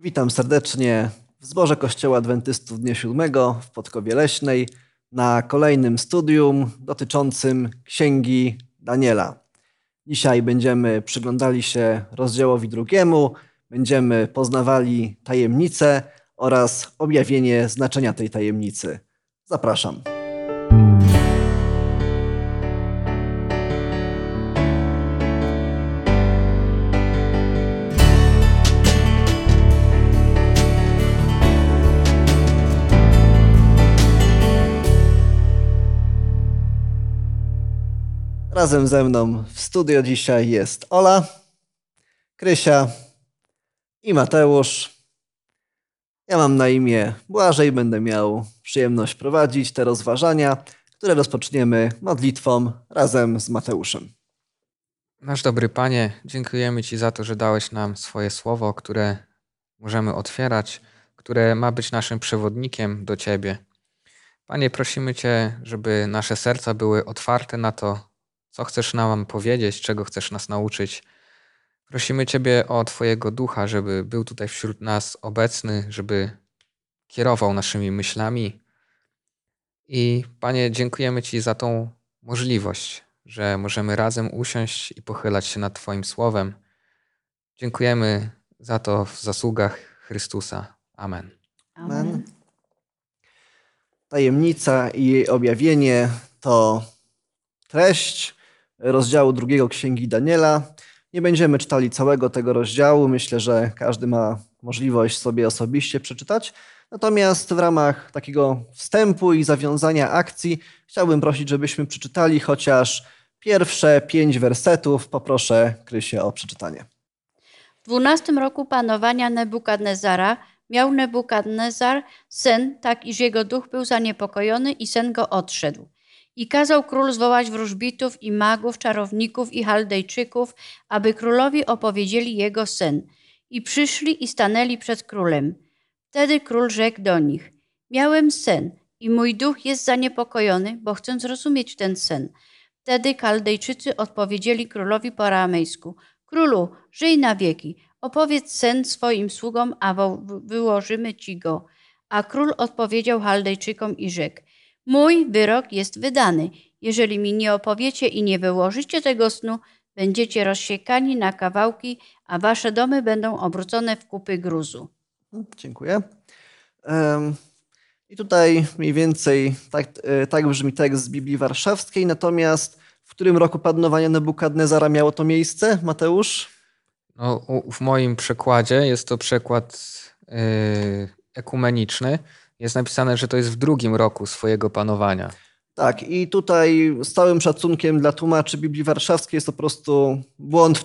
Witam serdecznie w zborze Kościoła Adwentystów Dnia Siódmego w Podkowie Leśnej na kolejnym studium dotyczącym Księgi Daniela. Dzisiaj będziemy przyglądali się rozdziałowi drugiemu, będziemy poznawali tajemnicę oraz objawienie znaczenia tej tajemnicy. Zapraszam. Razem ze mną w studio dzisiaj jest Ola, Krysia i Mateusz. Ja mam na imię Błażej, będę miał przyjemność prowadzić te rozważania, które rozpoczniemy modlitwą razem z Mateuszem. Nasz dobry Panie, dziękujemy Ci za to, że dałeś nam swoje słowo, które możemy otwierać, które ma być naszym przewodnikiem do Ciebie. Panie, prosimy Cię, żeby nasze serca były otwarte na to, co chcesz nam powiedzieć, czego chcesz nas nauczyć. Prosimy Ciebie o Twojego ducha, żeby był tutaj wśród nas obecny, żeby kierował naszymi myślami. I Panie, dziękujemy Ci za tą możliwość, że możemy razem usiąść i pochylać się nad Twoim słowem. Dziękujemy za to w zasługach Chrystusa. Amen. Amen. Tajemnica i jej objawienie to treść rozdziału drugiego Księgi Daniela. Nie będziemy czytali całego tego rozdziału. Myślę, że każdy ma możliwość sobie osobiście przeczytać. Natomiast w ramach takiego wstępu i zawiązania akcji chciałbym prosić, żebyśmy przeczytali chociaż pierwsze pięć wersetów. Poproszę Krysię o przeczytanie. W dwunastym roku panowania Nebukadnezara miał Nebukadnezar sen, tak iż jego duch był zaniepokojony i sen go odszedł. I kazał król zwołać wróżbitów i magów, czarowników i chaldejczyków, aby królowi opowiedzieli jego sen. I przyszli i stanęli przed królem. Wtedy król rzekł do nich: Miałem sen i mój duch jest zaniepokojony, bo chcę zrozumieć ten sen. Wtedy Kaldejczycy odpowiedzieli królowi po aramejsku: Królu, żyj na wieki, opowiedz sen swoim sługom, a wyłożymy ci go. A król odpowiedział Chaldejczykom i rzekł: Mój wyrok jest wydany. Jeżeli mi nie opowiecie i nie wyłożycie tego snu, będziecie rozsiekani na kawałki, a wasze domy będą obrócone w kupy gruzu. Dziękuję. I tutaj mniej więcej tak, e, tak brzmi tekst z Biblii Warszawskiej, natomiast w którym roku panowania Nebukadnezara miało to miejsce, Mateusz? No, w moim przekładzie jest to przekład yy, ekumeniczny jest napisane, że to jest w drugim roku swojego panowania. Tak, i tutaj z całym szacunkiem dla tłumaczy Biblii Warszawskiej jest to po prostu błąd,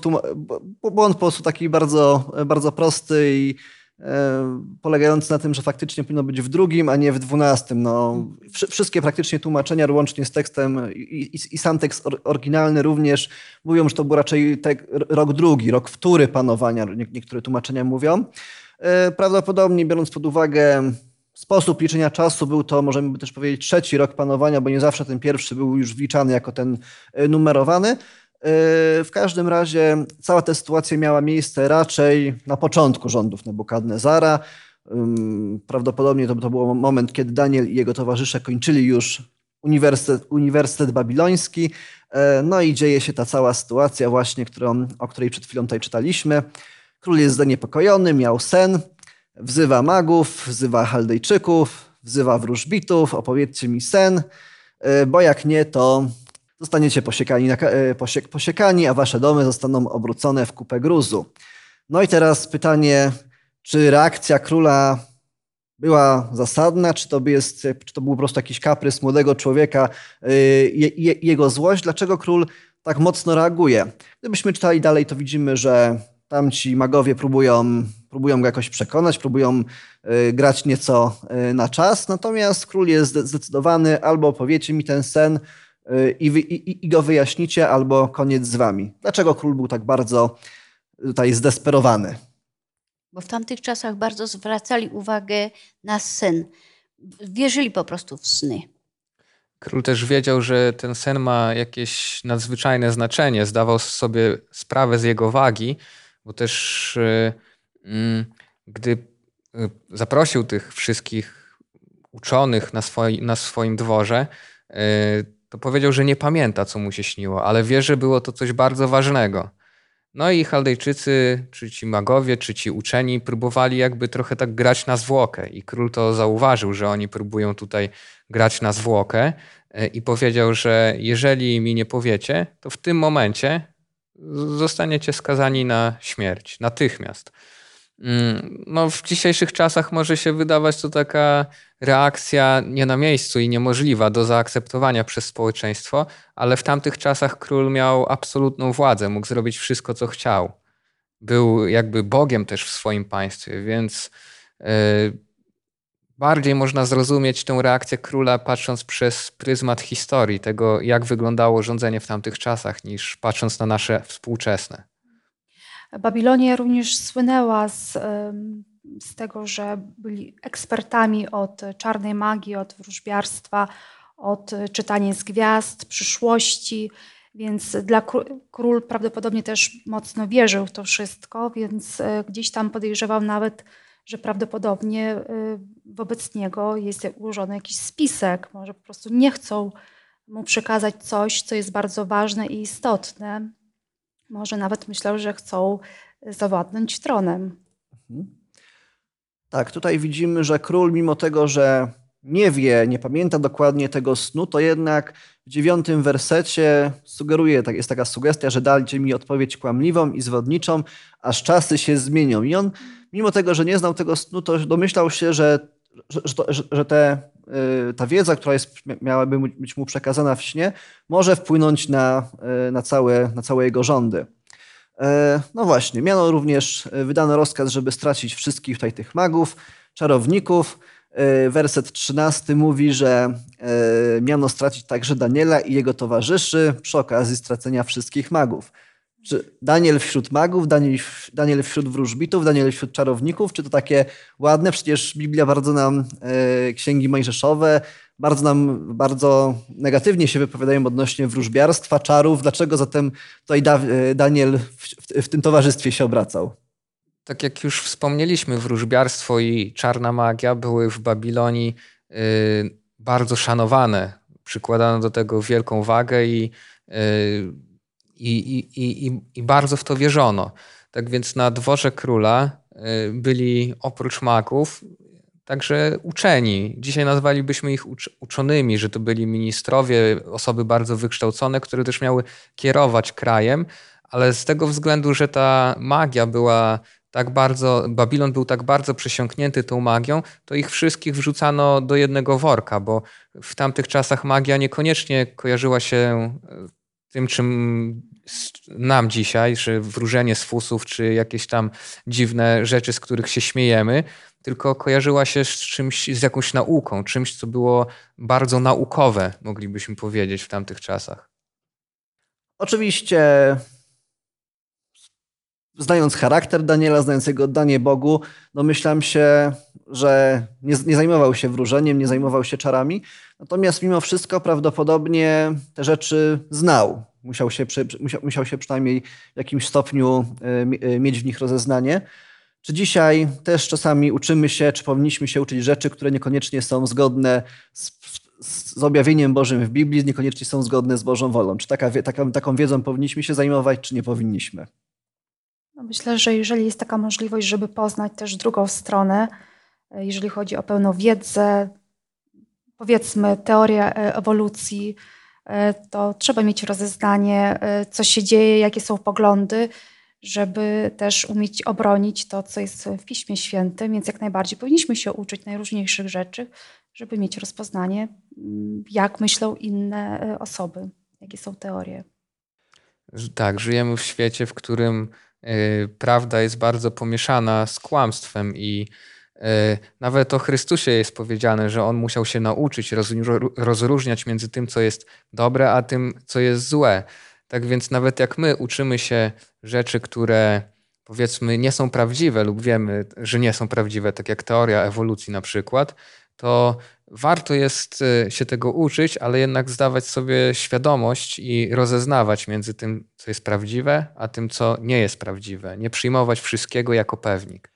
błąd po prostu taki bardzo, bardzo prosty i e, polegający na tym, że faktycznie powinno być w drugim, a nie w dwunastym. No, wszystkie praktycznie tłumaczenia, łącznie z tekstem i, i, i sam tekst or, oryginalny również mówią, że to był raczej rok drugi, rok wtóry panowania, nie, niektóre tłumaczenia mówią. E, prawdopodobnie biorąc pod uwagę sposób liczenia czasu był to, możemy też powiedzieć, trzeci rok panowania, bo nie zawsze ten pierwszy był już wliczany jako ten e, numerowany. E, w każdym razie cała ta sytuacja miała miejsce raczej na początku rządów Nebukadnezara. Prawdopodobnie to, to był moment, kiedy Daniel i jego towarzysze kończyli już Uniwersytet, Uniwersytet Babiloński. E, no i dzieje się ta cała sytuacja właśnie, którą, o której przed chwilą tutaj czytaliśmy. Król jest zaniepokojony, miał sen, Wzywa magów, wzywa Chaldejczyków, wzywa wróżbitów, opowiedzcie mi sen, e, bo jak nie, to zostaniecie posiekani, posiek, posiekani, a wasze domy zostaną obrócone w kupę gruzu. No i teraz pytanie, czy reakcja króla była zasadna, czy to, jest, czy to był po prostu jakiś kaprys młodego człowieka, e, jego złość? Dlaczego król tak mocno reaguje? Gdybyśmy czytali dalej, to widzimy, że Tamci magowie próbują, próbują go jakoś przekonać, próbują y, grać nieco y, na czas, natomiast król jest zdecydowany, albo opowiecie mi ten sen y, i, i, i go wyjaśnicie, albo koniec z wami. Dlaczego król był tak bardzo tutaj zdesperowany? Bo w tamtych czasach bardzo zwracali uwagę na sen. Wierzyli po prostu w sny. Król też wiedział, że ten sen ma jakieś nadzwyczajne znaczenie. Zdawał sobie sprawę z jego wagi, bo też gdy y, zaprosił tych wszystkich uczonych na, swoi, na swoim dworze, y, to powiedział, że nie pamięta, co mu się śniło, ale wie, że było to coś bardzo ważnego. No i Chaldejczycy, czy ci magowie, czy ci uczeni próbowali jakby trochę tak grać na zwłokę i król to zauważył, że oni próbują tutaj grać na zwłokę e, i powiedział, że jeżeli mi nie powiecie, to w tym momencie zostaniecie skazani na śmierć natychmiast. Mm, no, w dzisiejszych czasach może się wydawać to taka reakcja nie na miejscu i niemożliwa do zaakceptowania przez społeczeństwo, ale w tamtych czasach król miał absolutną władzę, mógł zrobić wszystko, co chciał. Był jakby Bogiem też w swoim państwie, więc yy, bardziej można zrozumieć tę reakcję króla patrząc przez pryzmat historii, tego jak wyglądało rządzenie w tamtych czasach, niż patrząc na nasze współczesne. Babilonia również słynęła z, z tego, że byli ekspertami od czarnej magii, od wróżbiarstwa, od czytania z gwiazd, przyszłości, więc dla król prawdopodobnie też mocno wierzył w to wszystko, więc e, gdzieś tam podejrzewał nawet, że prawdopodobnie e, wobec niego jest ułożony jakiś spisek. Może po prostu nie chcą mu przekazać coś, co jest bardzo ważne i istotne, może nawet myślał, że chcą zawładnąć tronem. Mhm. Tak, tutaj widzimy, że król, mimo tego, że nie wie, nie pamięta dokładnie tego snu, to jednak w dziewiątym wersecie sugeruje, tak jest taka sugestia, że dajcie mi odpowiedź kłamliwą i zwodniczą, aż czasy się zmienią. I on, mimo tego, że nie znał tego snu, to domyślał się, że, że, że, że te, y, ta wiedza, która jest, miałaby być mu przekazana w śnie, może wpłynąć na, y, na, całe, na całe jego rządy. E, no właśnie, miano również, wydano rozkaz, żeby stracić wszystkich tutaj tych magów, czarowników. Werset 13 mówi, że miano stracić także Daniela i jego towarzyszy przy okazji stracenia wszystkich magów. Czy Daniel wśród magów, Daniel, Daniel wśród wróżbitów, Daniel wśród czarowników, czy to takie ładne? Przecież Biblia bardzo nam, księgi mojżeszowe, bardzo nam, bardzo negatywnie się wypowiadają odnośnie wróżbiarstwa, czarów. Dlaczego zatem tutaj e, Daniel w, w, w tym towarzystwie się obracał? Tak jak już wspomnieliśmy, wróżbiarstwo i czarna magia były w Babilonii y, bardzo szanowane. Przykładano do tego wielką wagę i, y, i, i, i, i bardzo w to wierzono. Tak więc na dworze króla y, byli oprócz magów Także uczeni. Dzisiaj nazwalibyśmy ich uczonymi, że to byli ministrowie, osoby bardzo wykształcone, które też miały kierować krajem, ale z tego względu, że ta magia była tak bardzo, Babilon był tak bardzo przesiąknięty tą magią, to ich wszystkich wrzucano do jednego worka, bo w tamtych czasach magia niekoniecznie kojarzyła się e, tym, czym nam dzisiaj, że wróżenie z fusów, czy jakieś tam dziwne rzeczy, z których się śmiejemy, tylko kojarzyła się z czymś, z jakąś nauką, czymś, co było bardzo naukowe, moglibyśmy powiedzieć w tamtych czasach. Oczywiście, znając charakter Daniela, znając jego oddanie Bogu, domyślam się, że nie, nie zajmował się wróżeniem, nie zajmował się czarami, natomiast mimo wszystko prawdopodobnie te rzeczy znał. Musiał się, musiał, musiał się przynajmniej w jakimś stopniu e, e, mieć w nich rozeznanie. Czy dzisiaj też czasami uczymy się, czy powinniśmy się uczyć rzeczy, które niekoniecznie są zgodne z, z objawieniem Bożym w Biblii, niekoniecznie są zgodne z Bożą wolą? Czy taka, taka, taką wiedzą powinniśmy się zajmować, czy nie powinniśmy? No myślę, że jeżeli jest taka możliwość, żeby poznać też drugą stronę, e, jeżeli chodzi o pełną wiedzę, powiedzmy teorię e, ewolucji, e, to trzeba mieć rozeznanie, co się dzieje, jakie są poglądy, żeby też umieć obronić to, co jest w Piśmie Świętym, więc jak najbardziej powinniśmy się uczyć najróżniejszych rzeczy, żeby mieć rozpoznanie, mm, jak myślą inne osoby, jakie są teorie. Tak, żyjemy w świecie, w którym prawda jest bardzo pomieszana z kłamstwem i y, nawet o Chrystusie jest powiedziane, że on musiał się nauczyć rozróżniać między tym, co jest dobre, a tym, co jest złe. Tak więc nawet jak my uczymy się rzeczy, które powiedzmy nie są prawdziwe lub wiemy, że nie są prawdziwe, tak jak teoria ewolucji na przykład, to warto jest y, się tego uczyć, ale jednak zdawać sobie świadomość i rozeznawać między tym, co jest prawdziwe, a tym, co nie jest prawdziwe. Nie przyjmować wszystkiego jako pewnik.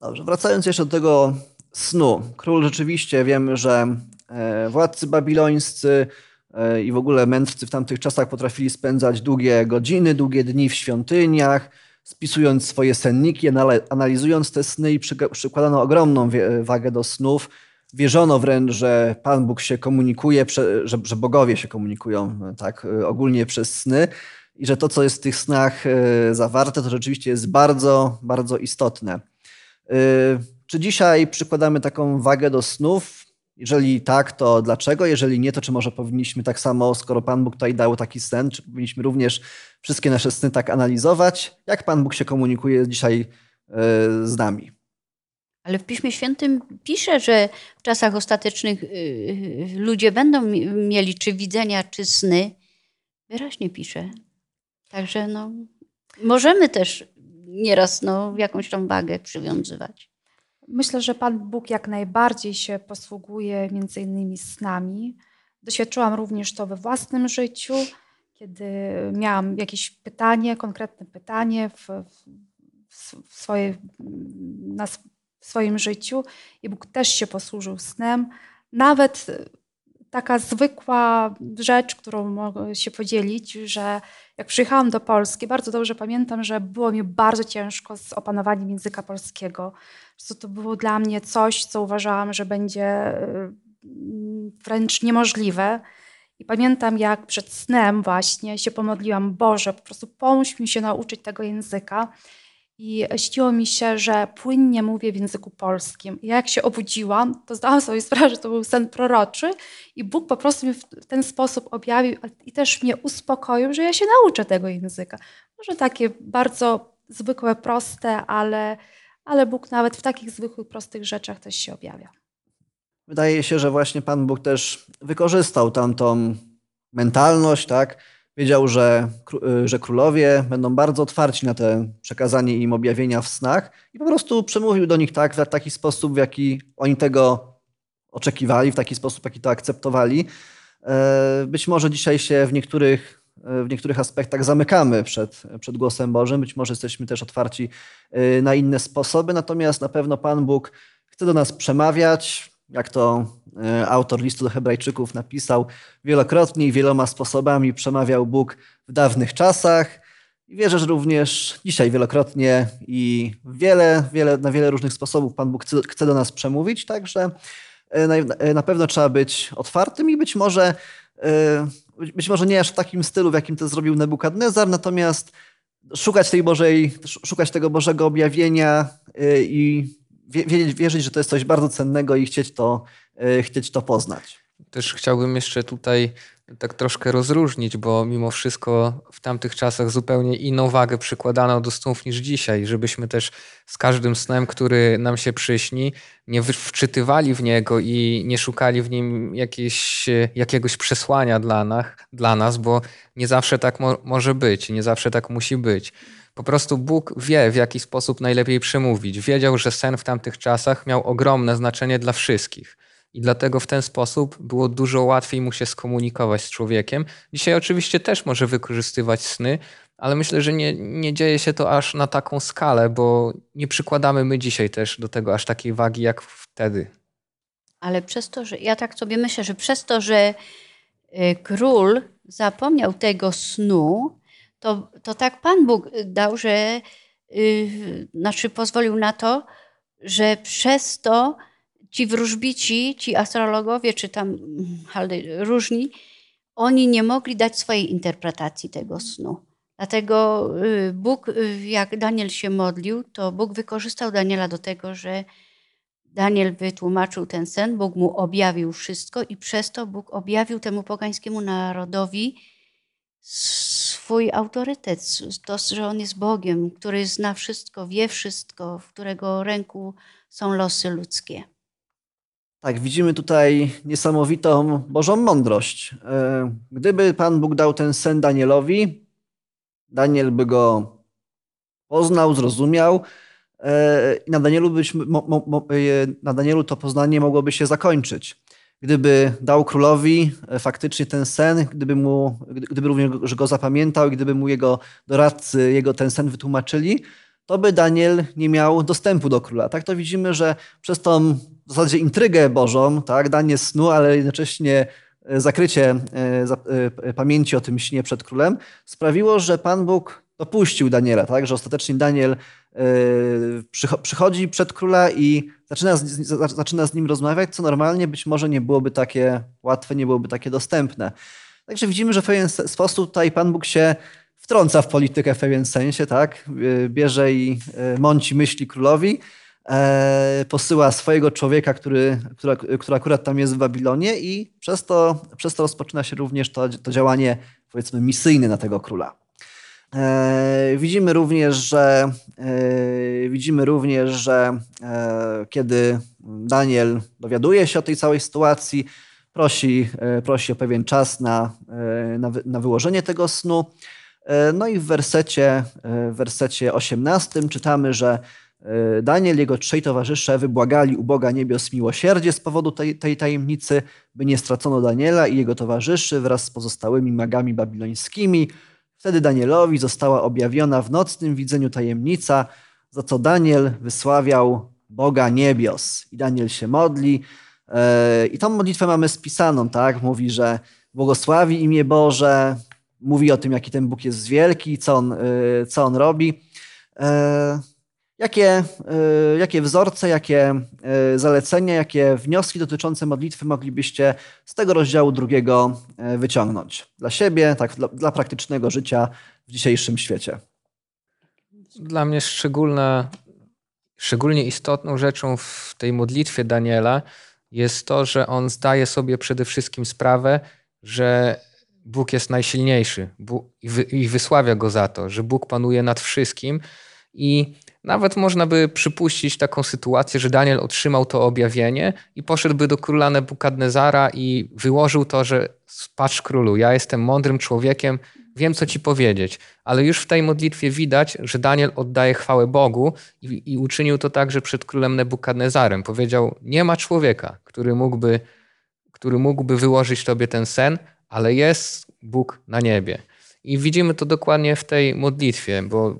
Dobrze, wracając jeszcze do tego snu. Król rzeczywiście, wiemy, że e, władcy babilońscy e, i w ogóle mędrcy w tamtych czasach potrafili spędzać długie godziny, długie dni w świątyniach, spisując swoje senniki, analizując te sny i przykładano ogromną wagę do snów. Wierzono wręcz, że Pan Bóg się komunikuje, że, że bogowie się komunikują tak ogólnie przez sny i że to, co jest w tych snach e, zawarte, to rzeczywiście jest bardzo, bardzo istotne. Czy dzisiaj przykładamy taką wagę do snów? Jeżeli tak, to dlaczego? Jeżeli nie, to czy może powinniśmy tak samo, skoro Pan Bóg tutaj dał taki sen, czy powinniśmy również wszystkie nasze sny tak analizować? Jak Pan Bóg się komunikuje dzisiaj e, z nami? Ale w Piśmie Świętym pisze, że w czasach ostatecznych y, y, ludzie będą mieli czy widzenia, czy sny. Wyraźnie pisze. Także no, możemy też nieraz no, jakąś tą wagę przywiązywać. Myślę, że Pan Bóg jak najbardziej się posługuje między innymi snami. Doświadczyłam również to we własnym życiu, kiedy miałam jakieś pytanie, konkretne pytanie w, w, swoje, na, w swoim życiu i Bóg też się posłużył snem. Nawet taka zwykła rzecz, którą mogę się podzielić, że jak przyjechałam do Polski, bardzo dobrze pamiętam, że było mi bardzo ciężko z opanowaniem języka polskiego. To było dla mnie coś, co uważałam, że będzie y, wręcz niemożliwe. I pamiętam, jak przed snem właśnie się pomodliłam, Boże, po prostu pomóż mi się nauczyć tego języka. I śniło mi się, że płynnie mówię w języku polskim. I jak się obudziłam, to zdałam sobie sprawę, że to był sen proroczy i Bóg po prostu mi w ten sposób objawił i też mnie uspokoił, że ja się nauczę tego języka. Może takie bardzo zwykłe, proste, ale, ale Bóg nawet w takich zwykłych, prostych rzeczach też się objawia. Wydaje się, że właśnie Pan Bóg też wykorzystał tamtą mentalność, tak? Wiedział, że, y, że królowie będą bardzo otwarci na te przekazanie im objawienia w snach i po prostu przemówił do nich tak, w taki sposób, w jaki oni tego oczekiwali, w taki sposób, w jaki to akceptowali. E, być może dzisiaj się w niektórych, e, w niektórych aspektach zamykamy przed, przed głosem Bożym, być może jesteśmy też otwarci e, na inne sposoby, natomiast na pewno Pan Bóg chce do nas przemawiać, jak to e, autor listu do Hebrajczyków napisał, wielokrotnie i wieloma sposobami przemawiał Bóg w dawnych czasach. I wierzę, że również dzisiaj wielokrotnie i wiele, wiele, na wiele różnych sposobów Pan Bóg chce, do nas przemówić, także e, na, e, na pewno trzeba być otwartym i być może, być może nie aż w takim stylu, w jakim to zrobił Nebukadnezar, natomiast szukać tej Bożej, szukać tego Bożego objawienia i wierzyć, że to jest coś bardzo cennego i chcieć to, e, chcieć to poznać. Też chciałbym jeszcze tutaj tak troszkę rozróżnić, bo mimo wszystko w tamtych czasach zupełnie inną wagę przykładano do snów niż dzisiaj, żebyśmy też z każdym snem, który nam się przyśni, nie wczytywali w niego i nie szukali w nim jakieś, jakiegoś przesłania dla nas, dla nas, bo nie zawsze tak mo może być, nie zawsze tak musi być. Po prostu Bóg wie, w jaki sposób najlepiej przemówić. Wiedział, że sen w tamtych czasach miał ogromne znaczenie dla wszystkich. I dlatego w ten sposób było dużo łatwiej mu się skomunikować z człowiekiem. Dzisiaj oczywiście też może wykorzystywać sny, ale myślę, że nie, nie dzieje się to aż na taką skalę, bo nie przykładamy my dzisiaj też do tego aż takiej wagi jak wtedy. Ale przez to, że ja tak sobie myślę, że przez to, że y, król zapomniał tego snu, to, to tak Pan Bóg dał, że yy, znaczy pozwolił na to, że przez to ci wróżbici, ci astrologowie, czy tam różni, oni nie mogli dać swojej interpretacji tego snu. Dlatego y, Bóg, y, jak Daniel się modlił, to Bóg wykorzystał Daniela do tego, że Daniel wytłumaczył ten sen, Bóg mu objawił wszystko i przez to Bóg objawił temu pogańskiemu narodowi swój autorytet, to, że on jest Bogiem, który zna wszystko, wie wszystko, w którego ręku są losy ludzkie. Tak, widzimy tutaj niesamowitą Bożą mądrość. E, gdyby Pan Bóg dał ten sen Danielowi, Daniel by go poznał, zrozumiał e, i na Danielu, być, e, na Danielu to poznanie mogłoby się zakończyć gdyby dał królowi e, faktycznie ten sen, gdyby, mu, gdyby również go zapamiętał i gdyby mu jego doradcy jego ten sen wytłumaczyli, to by Daniel nie miał dostępu do króla. Tak to widzimy, że przez tą w zasadzie intrygę Bożą, tak, danie snu, ale jednocześnie e, zakrycie e, pamięci o tym śnie przed królem, sprawiło, że Pan Bóg dopuścił Daniela, tak, że ostatecznie Daniel przychodzi przed króla i zaczyna z, zaczyna z nim rozmawiać, co normalnie być może nie byłoby takie łatwe, nie byłoby takie dostępne. Także widzimy, że w pewien sposób tutaj Pan Bóg się wtrąca w politykę w pewien sensie, tak? Bierze i e, mąci myśli królowi, e, posyła swojego człowieka, który, który, który akurat tam jest w Babilonie i przez to, przez to rozpoczyna się również to, to działanie, powiedzmy, misyjne na tego króla. E, widzimy również, że widzimy również, że kiedy Daniel dowiaduje się o tej całej sytuacji, prosi, prosi o pewien czas na, na, na wyłożenie tego snu. E, no i w wersecie, e, w wersecie 18 czytamy, że e, Daniel jego trzej towarzysze wybłagali u Boga niebios miłosierdzie z powodu tej, tej tajemnicy, by nie stracono Daniela i jego towarzyszy wraz z pozostałymi magami babilońskimi. Wtedy Danielowi została objawiona w nocnym widzeniu tajemnica, za co Daniel wysławiał Boga niebios. I Daniel się modli. I tą modlitwę mamy spisaną, tak? Mówi, że błogosławi imię Boże, mówi o tym, jaki ten Bóg jest wielki, co on, y, co on robi. Jakie, y, jakie wzorce, jakie y, zalecenia, jakie wnioski dotyczące modlitwy moglibyście z tego rozdziału drugiego e, wyciągnąć dla siebie, tak, dla, dla praktycznego życia w dzisiejszym świecie? Dla mnie szczególna, szczególnie istotną rzeczą w tej modlitwie Daniela jest to, że on zdaje sobie przede wszystkim sprawę, że Bóg jest najsilniejszy i wysławia go za to, że Bóg panuje nad wszystkim. I nawet można by przypuścić taką sytuację, że Daniel otrzymał to objawienie i poszedłby do króla Nebukadnezara i wyłożył to, że patrz królu, ja jestem mądrym człowiekiem, wiem co ci powiedzieć. Ale już w tej modlitwie widać, że Daniel oddaje chwałę Bogu i, i uczynił to także przed królem Nebukadnezarem. Powiedział, nie ma człowieka, który mógłby, który mógłby wyłożyć tobie ten sen, ale jest Bóg na niebie. I widzimy to dokładnie w tej modlitwie, bo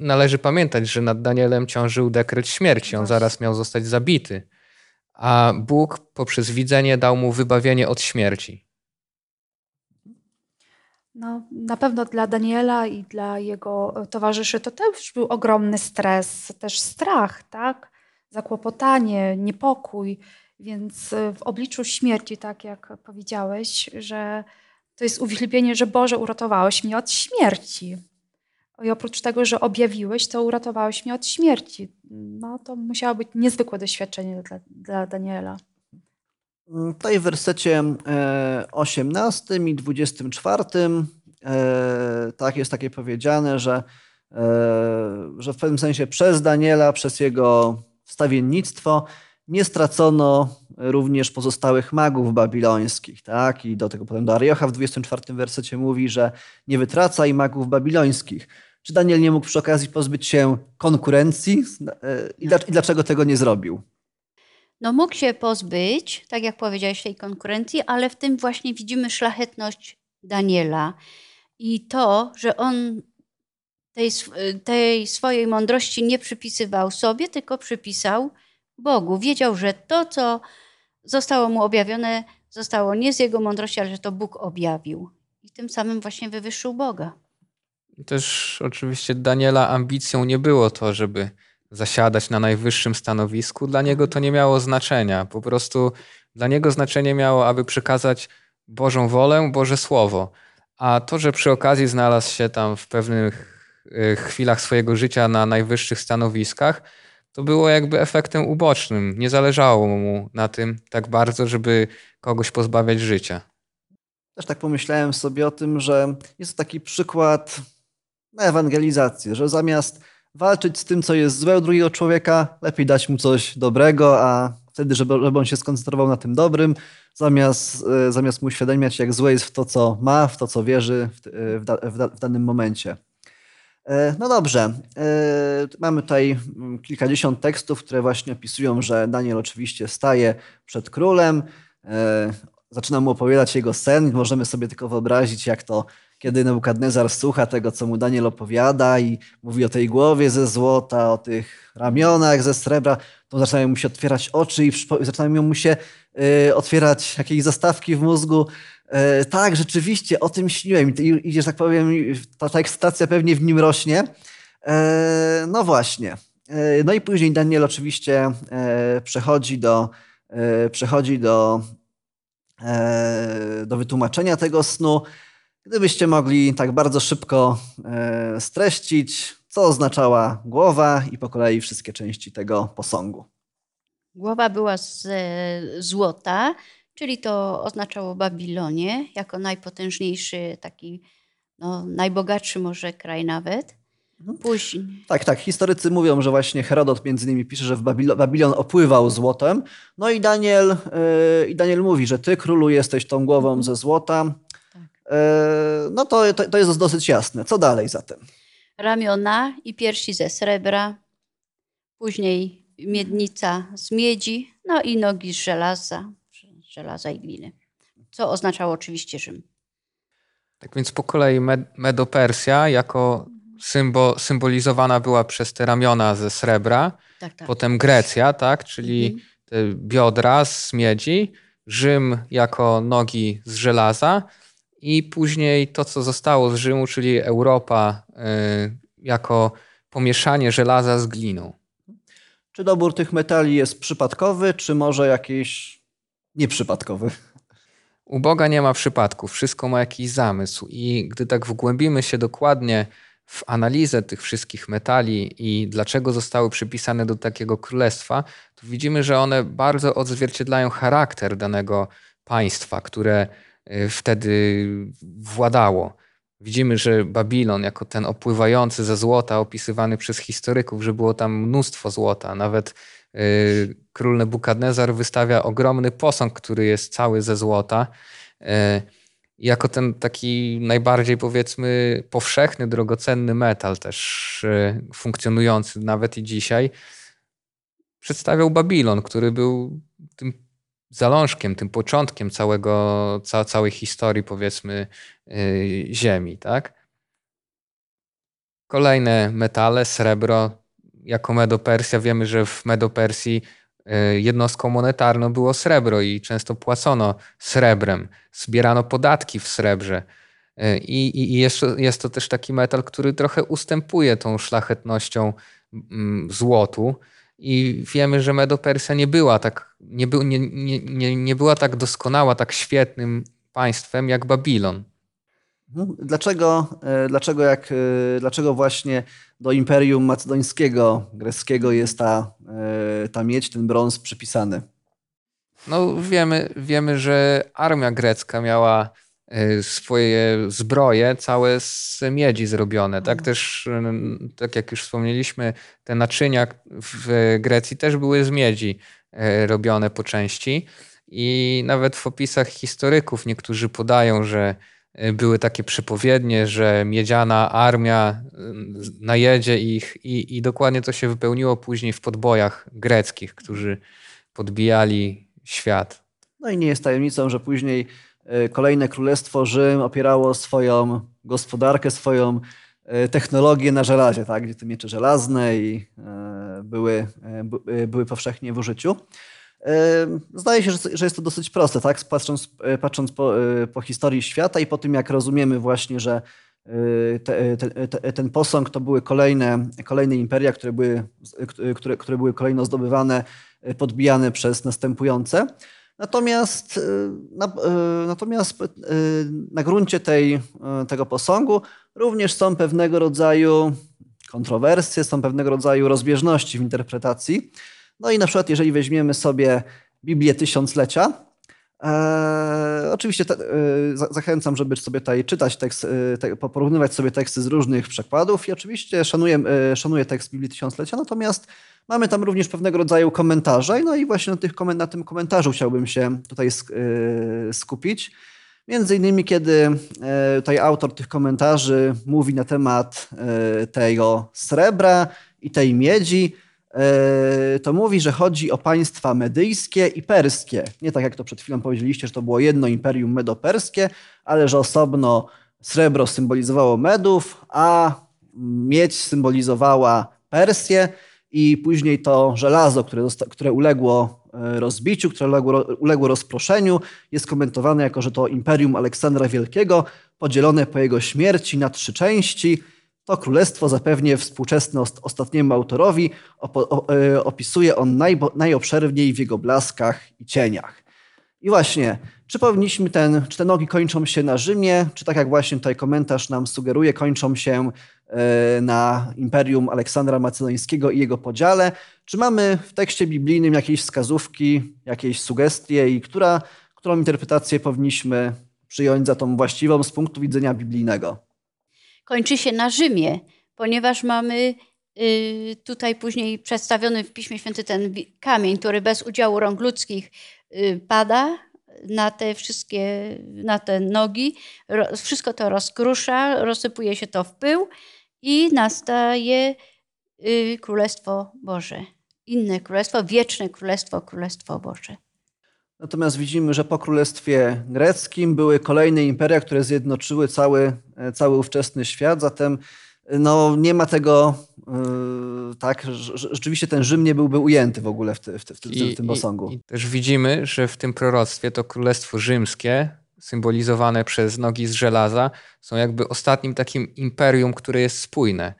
należy pamiętać, że nad Danielem ciążył dekret śmierci. On zaraz miał zostać zabity. A Bóg poprzez widzenie dał mu wybawienie od śmierci. No, na pewno dla Daniela i dla jego towarzyszy to też był ogromny stres, też strach, tak? Zakłopotanie, niepokój. Więc y, w obliczu śmierci, tak jak powiedziałeś, że to jest uwielbienie, że Boże, uratowałeś mnie od śmierci. I oprócz tego, że objawiłeś, to uratowałeś mnie od śmierci. No to musiało być niezwykłe doświadczenie dla, dla Daniela. Tutaj w wersecie 18 e, i 24 e, tak jest takie powiedziane, że, e, że w pewnym sensie przez Daniela, przez jego wstawiennictwo nie stracono również pozostałych magów babilońskich. Tak? I do tego potem do Ariocha w 24 wersecie mówi, że nie wytraca i magów babilońskich. Czy Daniel nie mógł przy okazji pozbyć się konkurencji e, i dlaczego tego nie zrobił? No mógł się pozbyć, tak jak powiedziałeś, tej konkurencji, ale w tym właśnie widzimy szlachetność Daniela i to, że on tej, tej swojej mądrości nie przypisywał sobie, tylko przypisał Bogu. Wiedział, że to, co zostało mu objawione, zostało nie z jego mądrości, ale że to Bóg objawił. I tym samym właśnie wywyższył Boga. Też oczywiście Daniela ambicją nie było to, żeby zasiadać na najwyższym stanowisku. Dla niego to nie miało znaczenia. Po prostu dla niego znaczenie miało, aby przekazać Bożą wolę, Boże Słowo. A to, że przy okazji znalazł się tam w pewnych e, chwilach swojego życia na najwyższych stanowiskach, to było jakby efektem ubocznym. Nie zależało mu na tym tak bardzo, żeby kogoś pozbawiać życia. Też tak pomyślałem sobie o tym, że jest to taki przykład na ewangelizację, że zamiast walczyć z tym, co jest złe u drugiego człowieka, lepiej dać mu coś dobrego, a wtedy, żeby, żeby on się skoncentrował na tym dobrym, zamiast, e, zamiast mu uświadamiać, jak złe jest w to, co ma, w to, co wierzy w, w, w, w danym momencie. E, no dobrze, e, mamy tutaj mm, kilkadziesiąt tekstów, które właśnie opisują, że Daniel oczywiście staje przed królem, e, zaczyna mu opowiadać jego sen. Możemy sobie tylko wyobrazić, jak to, kiedy Nebukadnezar słucha tego, co mu Daniel opowiada i mówi o tej głowie ze złota, o tych ramionach ze srebra, to zaczynają mu się otwierać oczy i zaczynają mu się y, otwierać jakieś zastawki w mózgu. Y, tak, rzeczywiście, o tym śniłem i, że tak powiem, ta, ta ekscytacja pewnie w nim rośnie. Y, no właśnie. No i później Daniel oczywiście przechodzi do, przechodzi do, do wytłumaczenia tego snu. Gdybyście mogli tak bardzo szybko e, streścić, co oznaczała głowa i po kolei wszystkie części tego posągu. Głowa była z złota, czyli to oznaczało Babilonię jako najpotężniejszy, taki no, najbogatszy może kraj nawet. Mhm. Później. Tak, tak. Historycy mówią, że właśnie Herodot między innymi pisze, że w Babilon, Babilon opływał złotem. No i Daniel, yy, i Daniel mówi, że ty królu jesteś tą głową mhm. ze złota, no to, to, to jest dosyć jasne. Co dalej zatem? Ramiona i piersi ze srebra, później miednica z miedzi, no i nogi z żelaza, żelaza i gliny. Co oznaczało oczywiście Rzym. Tak więc po kolei Medopersja jako symbo, symbolizowana była przez te ramiona ze srebra, tak, tak. potem Grecja, tak, czyli mhm. te biodra z miedzi, Rzym jako nogi z żelaza, i później to, co zostało z Rzymu, czyli Europa y, jako pomieszanie żelaza z gliną. Czy dobór tych metali jest przypadkowy, czy może jakiś nieprzypadkowy? U Boga nie ma przypadków, wszystko ma jakiś zamysł. I gdy tak wgłębimy się dokładnie w analizę tych wszystkich metali i dlaczego zostały przypisane do takiego królestwa, to widzimy, że one bardzo odzwierciedlają charakter danego państwa, które wtedy władało. Widzimy, że Babilon, jako ten opływający ze złota, opisywany przez historyków, że było tam mnóstwo złota. Nawet y, król Nebukadnezar wystawia ogromny posąg, który jest cały ze złota. Y, jako ten taki najbardziej, powiedzmy, powszechny, drogocenny metal, też funkcjonujący nawet i dzisiaj, przedstawiał Babilon, który był tym zalążkiem, tym początkiem całego, ca, całej historii, powiedzmy, yy, Ziemi. Tak? Kolejne metale, srebro. Jako Medopersja wiemy, że w Medopersji yy, jednostką monetarną było srebro i często płacono srebrem. Zbierano podatki w srebrze. Yy, I, i jest, to, jest to też taki metal, który trochę ustępuje tą szlachetnością mm, złotu. I wiemy, że Medo-Persja nie była tak, nie, był, nie, nie, nie, nie była tak doskonała, tak świetnym państwem jak Babilon. No, dlaczego, e, dlaczego, jak, e, dlaczego właśnie do Imperium Macedońskiego, greckiego jest ta, e, ta miedź, ten brąz przypisany? No wiemy, wiemy, że armia grecka miała swoje zbroje całe z miedzi zrobione. Tak mhm. też, y, tak jak już wspomnieliśmy, te naczynia w Grecji też były z miedzi y, robione po części. I nawet w opisach historyków niektórzy podają, że były takie przepowiednie, że miedziana armia najedzie ich i, i dokładnie to się wypełniło później w podbojach greckich, którzy podbijali świat. No i nie jest tajemnicą, że później E, kolejne królestwo Rzym opierało swoją gospodarkę, swoją e, technologię na żelazie, tak? gdzie te miecze żelazne i e, były, były powszechnie w użyciu. Zdaje się, że jest to dosyć proste, tak? patrząc, patrząc po, po historii świata i po tym, jak rozumiemy właśnie, że te, te, ten posąg to były kolejne, kolejne imperia, które były, które, które były kolejno zdobywane, podbijane przez następujące. Natomiast, y, na, y, natomiast y, na gruncie tej, tego posągu również są pewnego rodzaju kontrowersje, są pewnego rodzaju rozbieżności w interpretacji. No i na przykład, jeżeli weźmiemy sobie Biblię Tysiąclecia, e, oczywiście te, e, zachęcam, żeby sobie tutaj czytać tekst, e, te, porównywać sobie teksty z różnych przekładów i oczywiście szanuję, e, szanuję tekst Biblii Tysiąclecia, natomiast Mamy tam również pewnego rodzaju komentarze, no i właśnie na, tych, na tym komentarzu chciałbym się tutaj e, skupić. Między innymi, kiedy e, tutaj autor tych komentarzy mówi na temat tego srebra i tej miedzi, to mówi, że chodzi o państwa medyjskie i perskie. Nie tak jak to przed chwilą powiedzieliście, że to było jedno imperium medoperskie, ale że osobno srebro symbolizowało Medów, a miedź symbolizowała Persję i później to żelazo, które, które uległo e, rozbiciu, które uległo, uległo rozproszeniu, jest komentowane jako, że to Imperium Aleksandra Wielkiego, podzielone po jego śmierci na trzy części. To królestwo zapewnie współczesne ostatniemu autorowi e, opisuje on najobszerniej w jego blaskach i cieniach. I właśnie, czy powinniśmy ten, czy te nogi kończą się na Rzymie, czy tak jak właśnie tutaj komentarz nam sugeruje, kończą się e, na Imperium Aleksandra Macedońskiego i jego podziale? Czy mamy w tekście biblijnym jakieś wskazówki, jakieś sugestie i która, którą interpretację powinniśmy przyjąć za tą właściwą z punktu widzenia biblijnego? Kończy się na Rzymie, ponieważ mamy y, tutaj później przedstawiony w Piśmie Świętym ten kamień, który bez udziału rąk ludzkich y, pada na te wszystkie, na te nogi. Wszystko to rozkrusza, rozsypuje się to w pył i nastaje y, Królestwo Boże. Inne królestwo, wieczne królestwo, Królestwo Boże. Natomiast widzimy, że po Królestwie Greckim były kolejne imperia, które zjednoczyły cały, e, cały ówczesny świat. Zatem no, nie ma tego, yy, tak, rzeczywiście ten Rzym nie byłby ujęty w ogóle w, ty, w, ty, w, ty, w tym posągu. I, I też widzimy, że w tym proroctwie to Królestwo Rzymskie, symbolizowane przez nogi z żelaza, są jakby ostatnim takim imperium, które jest spójne,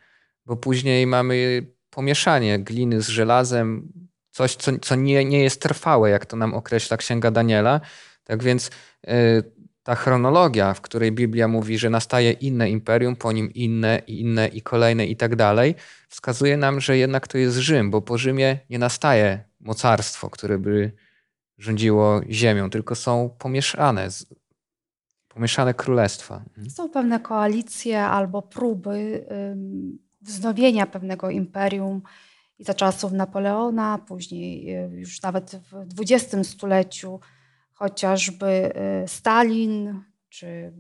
bo później mamy pomieszanie gliny z żelazem, coś, co, co nie, nie jest trwałe, jak to nam określa Księga Daniela. Tak więc yy, ta chronologia, w której Biblia mówi, że nastaje inne imperium, po nim inne inne i kolejne i tak dalej, wskazuje nam, że jednak to jest Rzym, bo po Rzymie nie nastaje mocarstwo, które by rządziło ziemią, tylko są pomieszane, pomieszane królestwa. Mhm. Są pewne koalicje albo próby wznowienia pewnego imperium i za czasów Napoleona, później y, już nawet w XX stuleciu chociażby y, Stalin, czy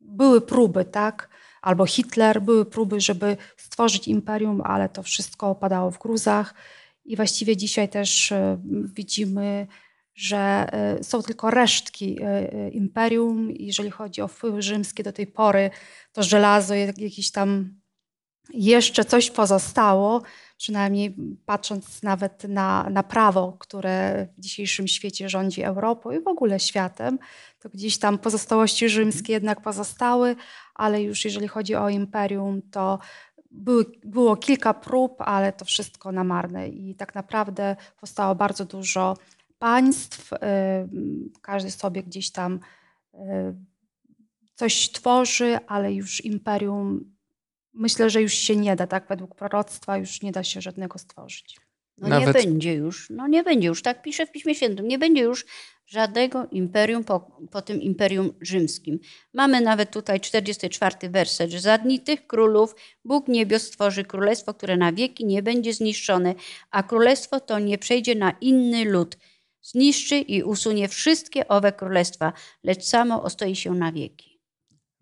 były próby, tak? Albo Hitler, były próby, żeby stworzyć imperium, ale to wszystko opadało w gruzach. I właściwie dzisiaj też y, widzimy, że są tylko resztki imperium. Jeżeli chodzi o wpływy rzymskie do tej pory, to żelazo, jakieś tam jeszcze coś pozostało, przynajmniej patrząc nawet na, na prawo, które w dzisiejszym świecie rządzi Europą i w ogóle światem, to gdzieś tam pozostałości rzymskie jednak pozostały, ale już jeżeli chodzi o imperium, to były, było kilka prób, ale to wszystko na marne i tak naprawdę powstało bardzo dużo państw. Każdy sobie gdzieś tam coś tworzy, ale już imperium myślę, że już się nie da, tak? Według proroctwa już nie da się żadnego stworzyć. No Nawet... nie będzie już, no nie będzie już, tak pisze w Piśmie Świętym, nie będzie już żadnego imperium po, po tym imperium rzymskim. Mamy nawet tutaj 44 werset, że za dni tych królów Bóg niebios stworzy królestwo, które na wieki nie będzie zniszczone, a królestwo to nie przejdzie na inny lud. Zniszczy i usunie wszystkie owe królestwa, lecz samo ostoi się na wieki.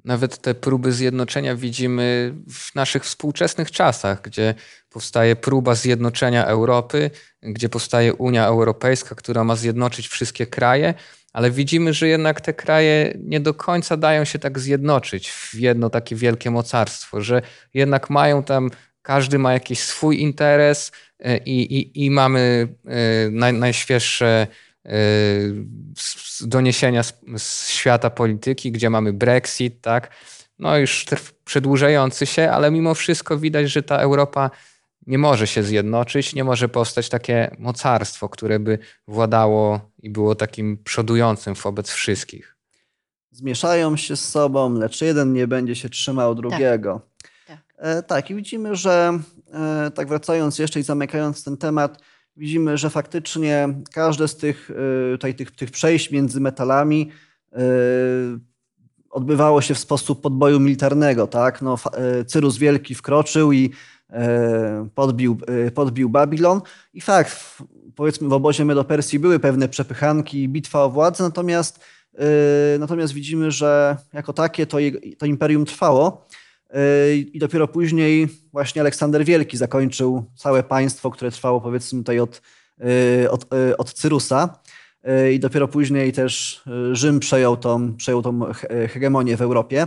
Nawet te próby zjednoczenia widzimy w naszych współczesnych czasach, gdzie powstaje próba zjednoczenia Europy, gdzie powstaje Unia Europejska, która ma zjednoczyć wszystkie kraje, ale widzimy, że jednak te kraje nie do końca dają się tak zjednoczyć w jedno takie wielkie mocarstwo, że jednak mają tam, każdy ma jakiś swój interes e, i, i, i mamy e, naj, najświeższe doniesienia z, z, świata polityki, gdzie mamy Brexit, tak? No już przedłużający się, ale mimo wszystko widać, że ta Europa nie może się zjednoczyć, nie może powstać takie mocarstwo, które by władało i było takim przodującym wobec wszystkich. Zmieszają się z sobą, lecz jeden nie będzie się trzymał drugiego. Tak, tak. E, tak i widzimy, że e, tak wracając jeszcze i zamykając ten temat, widzimy, że faktycznie każde z tych, y, tutaj, tych, tych przejść między metalami y, odbywało się w sposób podboju militarnego. Tak? No, y, Cyrus Wielki wkroczył i podbił, podbił Babilon. I fakt, powiedzmy w obozie Medopersji były pewne przepychanki i bitwa o władzę, natomiast, natomiast widzimy, że jako takie to, to imperium trwało. I dopiero później właśnie Aleksander Wielki zakończył całe państwo, które trwało powiedzmy tutaj od, y, od, y, od Cyrusa. i dopiero później też Rzym przejął tą, przejął tą hegemonię w Europie.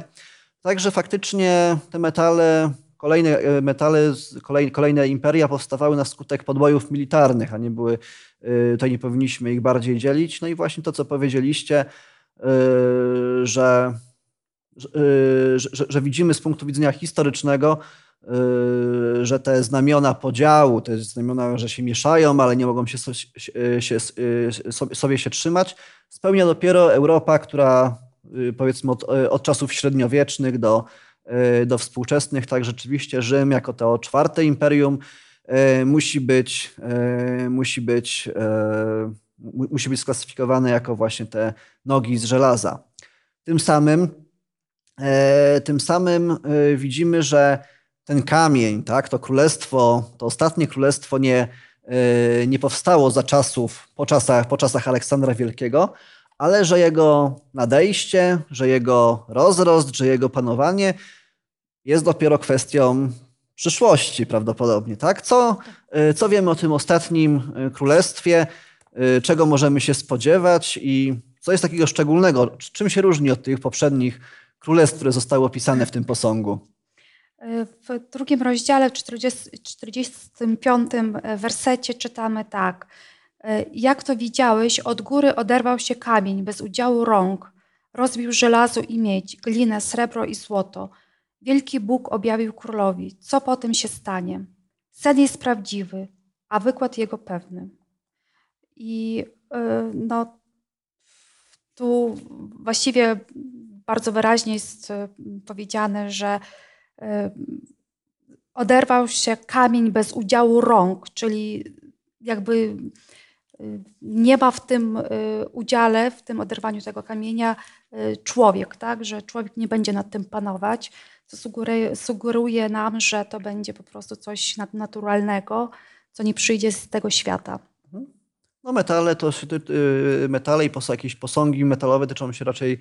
Także faktycznie te metale, kolejne metale, kolejne, kolejne imperia powstawały na skutek podbojów militarnych, a nie były, tutaj nie powinniśmy ich bardziej dzielić. No i właśnie to, co powiedzieliście, że że, że, że widzimy z punktu widzenia historycznego, y, że te znamiona podziału, te znamiona, że się mieszają, ale nie mogą się, się, y, sobie, się trzymać, spełnia dopiero Europa, która powiedzmy od, od czasów średniowiecznych do, do współczesnych, tak rzeczywiście Rzym jako to czwarte imperium musi być, musi być, musi być sklasyfikowane jako właśnie te nogi z żelaza. Tym samym tym samym e, widzimy, że ten kamień, tak, to królestwo, to ostatnie królestwo nie, e, nie powstało za czasów, po czasach, po czasach Aleksandra Wielkiego, ale że jego nadejście, że jego rozrost, że jego panowanie jest dopiero kwestią przyszłości prawdopodobnie. Tak? Co, co wiemy o tym ostatnim królestwie, czego możemy się spodziewać i co jest takiego szczególnego, czym się różni od tych poprzednich królestw, które zostały opisane w tym posągu. W drugim rozdziale, w 40, 45 wersecie czytamy tak. Jak to widziałeś, od góry oderwał się kamień bez udziału rąk, rozbił żelazo i miedź, glinę, srebro i złoto. Wielki Bóg objawił królowi, co potem się stanie. Sen jest prawdziwy, a wykład jego pewny. I y, no, tu właściwie bardzo wyraźnie jest e, powiedziane, że e, oderwał się kamień bez udziału rąk, czyli jakby e, nie ma w tym udziale, w tym oderwaniu tego kamienia człowiek, tak? że człowiek nie będzie nad tym panować, co sugeruje, nam, że to będzie po prostu coś nadnaturalnego, co nie przyjdzie z tego świata. Mhm. No metale to metale i jakieś posągi metalowe tyczą się raczej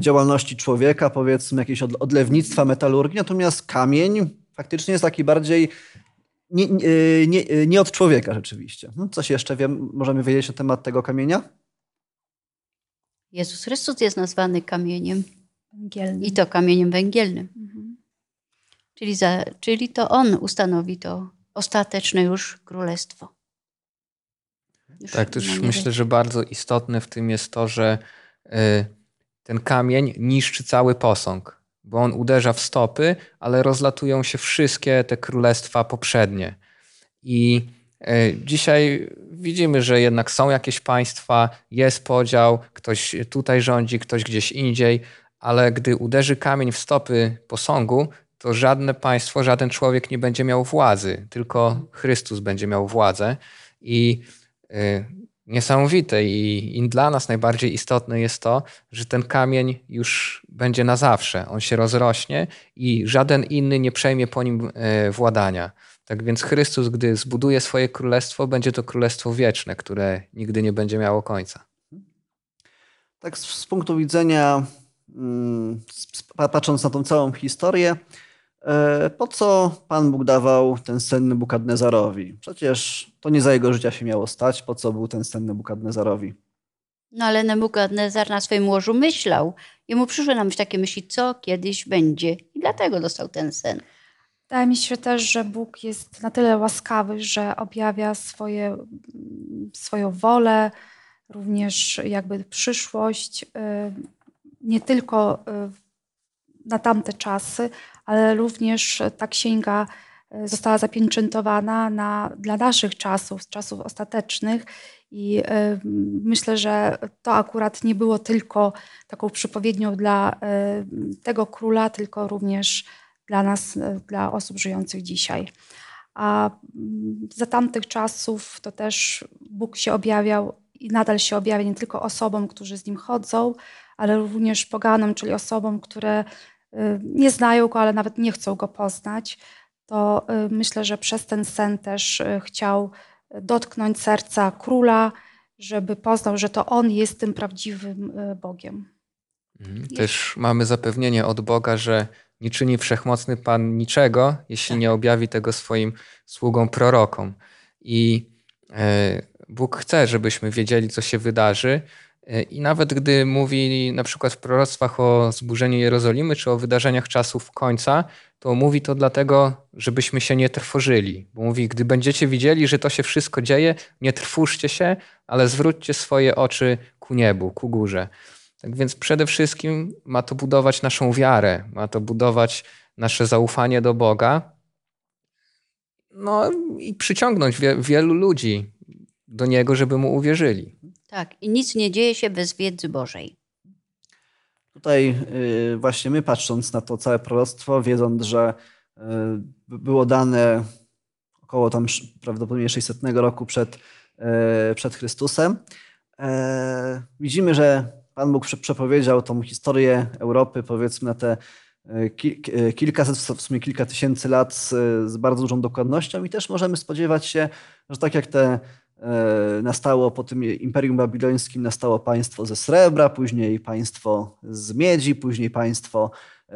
działalności człowieka, powiedzmy jakieś odlewnictwa, metalurgii, natomiast kamień faktycznie jest taki bardziej nie, nie, nie od człowieka rzeczywiście. Hmm, coś jeszcze wiem, możemy wiedzieć na temat tego kamienia? Jezus Chrystus jest nazwany kamieniem. Węgielnym. I to kamieniem węgielnym. Mhm. Czyli, za, czyli to On ustanowi to ostateczne już królestwo. Już tak, też myślę, że bardzo istotne w tym jest to, że y, ten kamień niszczy cały posąg, bo on uderza w stopy, ale rozlatują się wszystkie te królestwa poprzednie. I e, dzisiaj widzimy, że jednak są jakieś państwa, jest podział, ktoś tutaj rządzi, ktoś gdzieś indziej, ale gdy uderzy kamień w stopy posągu, to żadne państwo, żaden człowiek nie będzie miał władzy, tylko Chrystus będzie miał władzę. I e, niesamowite i, i, dla nas najbardziej istotne jest to, że ten kamień już będzie na zawsze. On się rozrośnie i żaden inny nie przejmie po nim e, władania. Tak więc Chrystus, gdy zbuduje swoje królestwo, będzie to królestwo wieczne, które nigdy nie będzie miało końca. Tak z, punktu widzenia, mm, patrząc na tą całą historię, po co Pan Bóg dawał ten sen Nebukadnezarowi? Przecież to nie za jego życia się miało stać. Po co był ten sen Nebukadnezarowi? No ale Nebukadnezar na swoim łożu myślał. Jemu przyszły na myśl takie myśli, co kiedyś będzie. I dlatego dostał ten sen. Wydaje mi się też, że Bóg jest na tyle łaskawy, że objawia swoje, swoją wolę, również jakby przyszłość, y, nie tylko y, na tamte czasy, ale również ta księga e, została zapieczętowana na, dla naszych czasów, czasów ostatecznych. I y, myślę, że to akurat nie było tylko taką przypowiednią dla y, tego króla, tylko również dla nas, dla osób żyjących dzisiaj. A za tamtych czasów to też Bóg się objawiał i nadal się objawia nie tylko osobom, którzy z nim chodzą, ale również poganom, czyli osobom, które nie znają go, ale nawet nie chcą go poznać, to y, myślę, że przez ten sen też y, chciał dotknąć serca króla, żeby poznał, że to on jest tym prawdziwym Bogiem. Mhm. Też mamy zapewnienie od Boga, że nie czyni wszechmocny Pan niczego, jeśli tak. nie objawi tego swoim sługom prorokom. I e, Bóg chce, żebyśmy wiedzieli, co się wydarzy. I nawet gdy mówi na przykład w proroctwach o zburzeniu Jerozolimy czy o wydarzeniach czasów końca, to mówi to dlatego, żebyśmy się nie trwożyli. Bo mówi, gdy będziecie widzieli, że to się wszystko dzieje, nie trwóżcie się, ale zwróćcie swoje oczy ku niebu, ku górze. Tak więc przede wszystkim ma to budować naszą wiarę, ma to budować nasze zaufanie do Boga. No i przyciągnąć wie, wielu ludzi do Niego, żeby Mu uwierzyli. Tak, i nic nie dzieje się bez wiedzy Bożej. Tutaj y, właśnie my patrząc na to całe proroctwo, wiedząc, że y, było dane około tam prawdopodobnie 600 roku przed, y, przed Chrystusem, widzimy, że Pan Bóg przepowiedział tą historię Europy powiedzmy na te kilkaset, w sumie kilka tysięcy lat z, z bardzo dużą dokładnością i też możemy spodziewać się, że tak jak te E, nastało po tym Imperium Babilońskim nastało państwo ze srebra, później państwo z miedzi, później państwo e,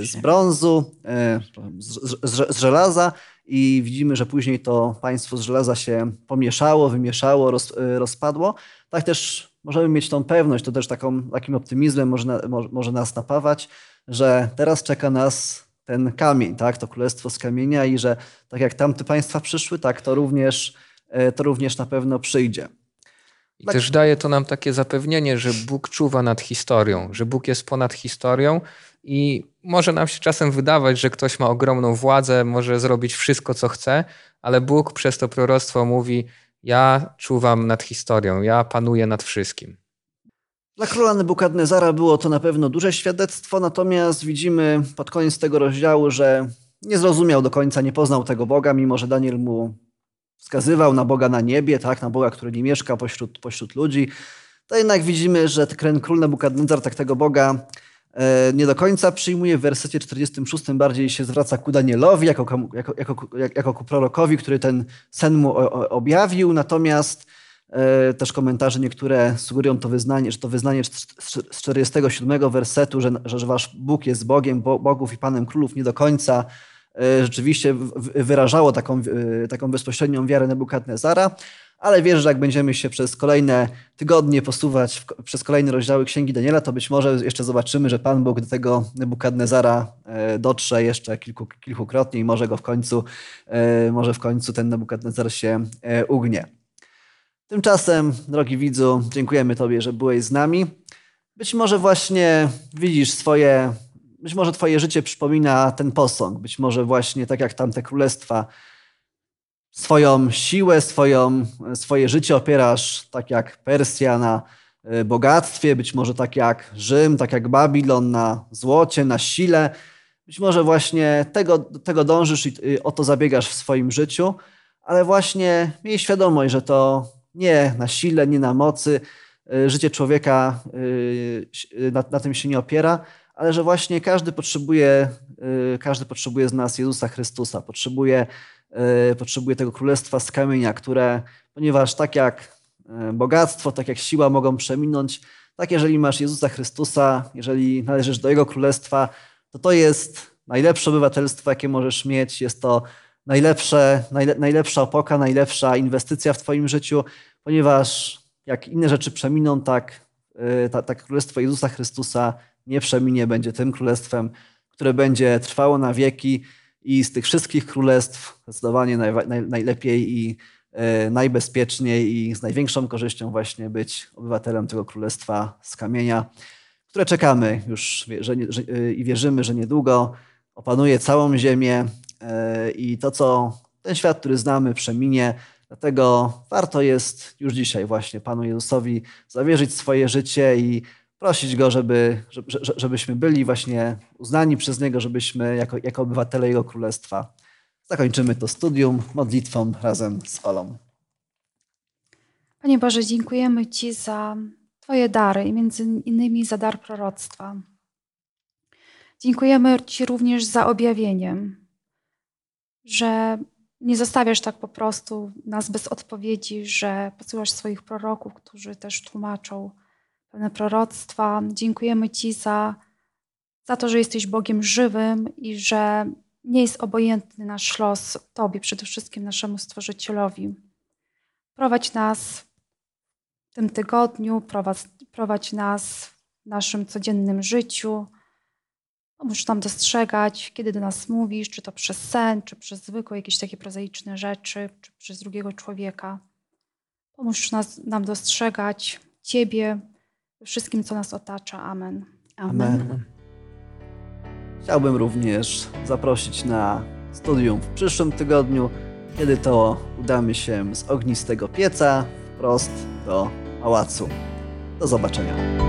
z brązu, e, z, z, z żelaza i widzimy, że później to państwo z żelaza się pomieszało, wymieszało, roz, rozpadło. Tak też możemy mieć tą pewność, to też taką, takim optymizmem może, może nas napawać, że teraz czeka nas ten kamień, tak, to królestwo z kamienia i że tak jak tamte państwa przyszły, tak to również E, to również na pewno przyjdzie. I tak. też daje to nam takie zapewnienie, że Bóg czuwa nad historią, że Bóg jest ponad historią i może nam się czasem wydawać, że ktoś ma ogromną władzę, może zrobić wszystko, co chce, ale Bóg przez to proroctwo mówi: Ja czuwam nad historią, ja panuję nad wszystkim. Dla króla Nebukadnezara było to na pewno duże świadectwo, natomiast widzimy pod koniec tego rozdziału, że nie zrozumiał do końca, nie poznał tego Boga, mimo że Daniel mu wskazywał na Boga na niebie, tak, na Boga, który nie mieszka pośród, pośród ludzi, to jednak widzimy, że ten król Nebukadnezar tak tego Boga e, nie do końca przyjmuje. W wersecie 46 bardziej się zwraca ku Danielowi, jako, jako, jako, jako ku prorokowi, który ten sen mu objawił. Natomiast e, też komentarze niektóre sugerują to wyznanie, że to wyznanie z 47 wersetu, że, że wasz Bóg jest Bogiem bogów i Panem królów, nie do końca rzeczywiście wyrażało taką, e, taką bezpośrednią wiarę Nebukadnezara, ale wierzę, że jak będziemy się przez kolejne tygodnie posuwać przez kolejne rozdziały Księgi Daniela, to być może jeszcze zobaczymy, że Pan Bóg do tego Nebukadnezara e, dotrze jeszcze kilku, kilkukrotnie i może go w końcu, może w końcu ten Nebukadnezar się ugnie. Tymczasem, drogi widzu, dziękujemy Tobie, że byłeś z nami. Być może właśnie widzisz swoje być może Twoje życie przypomina ten posąg, być może właśnie tak jak tamte królestwa, swoją siłę, swoją, swoje życie opierasz, tak jak Persja, na e, bogactwie, być może tak jak Rzym, tak jak Babilon, na złocie, na sile. Być może właśnie tego, tego dążysz i o to zabiegasz w swoim życiu, ale właśnie miej świadomość, że to nie na sile, nie na mocy. E, życie człowieka e, na, na tym się nie opiera, ale że właśnie każdy potrzebuje, y, każdy potrzebuje z nas Jezusa Chrystusa, potrzebuje, y, potrzebuje tego królestwa z kamienia, które, ponieważ tak jak y, bogactwo, tak jak siła mogą przeminąć, tak jeżeli masz Jezusa Chrystusa, jeżeli należysz do Jego królestwa, to to jest najlepsze obywatelstwo, jakie możesz mieć. Jest to najlepsze, najle, najlepsza opoka, najlepsza inwestycja w Twoim życiu, ponieważ jak inne rzeczy przeminą, tak, tak Królestwo Jezusa Chrystusa nie przeminie, będzie tym królestwem, które będzie trwało na wieki i z tych wszystkich królestw zdecydowanie naj, naj, najlepiej i e, najbezpieczniej i z największą korzyścią właśnie być obywatelem tego królestwa z kamienia, które czekamy już e, i wierzymy, że niedługo opanuje całą ziemię e, i to, co ten świat, który znamy, przeminie. Dlatego warto jest już dzisiaj właśnie Panu Jezusowi zawierzyć swoje życie i prosić Go, żeby, żeby, żebyśmy byli właśnie uznani przez Niego, żebyśmy jako, jako obywatele Jego Królestwa zakończymy to studium modlitwą razem z Olą. Panie Boże, dziękujemy Ci za Twoje dary i między innymi za dar proroctwa. Dziękujemy Ci również za objawienie, że nie zostawiasz tak po prostu nas bez odpowiedzi, że posyłasz swoich proroków, którzy też tłumaczą pewne proroctwa. Dziękujemy Ci za, za to, że jesteś Bogiem żywym i że nie jest obojętny nasz los Tobie, przede wszystkim naszemu Stworzycielowi. Prowadź nas w tym tygodniu, prowadź, prowadź nas w naszym codziennym życiu. Pomóż nam dostrzegać, kiedy do nas mówisz, czy to przez sen, czy przez zwykłe jakieś takie prozaiczne rzeczy, czy przez drugiego człowieka. Pomóż nas, nam dostrzegać Ciebie wszystkim, co nas otacza. Amen. Amen. Chciałbym również zaprosić na studium w przyszłym tygodniu, kiedy to udamy się z ognistego pieca wprost do pałacu. Do zobaczenia.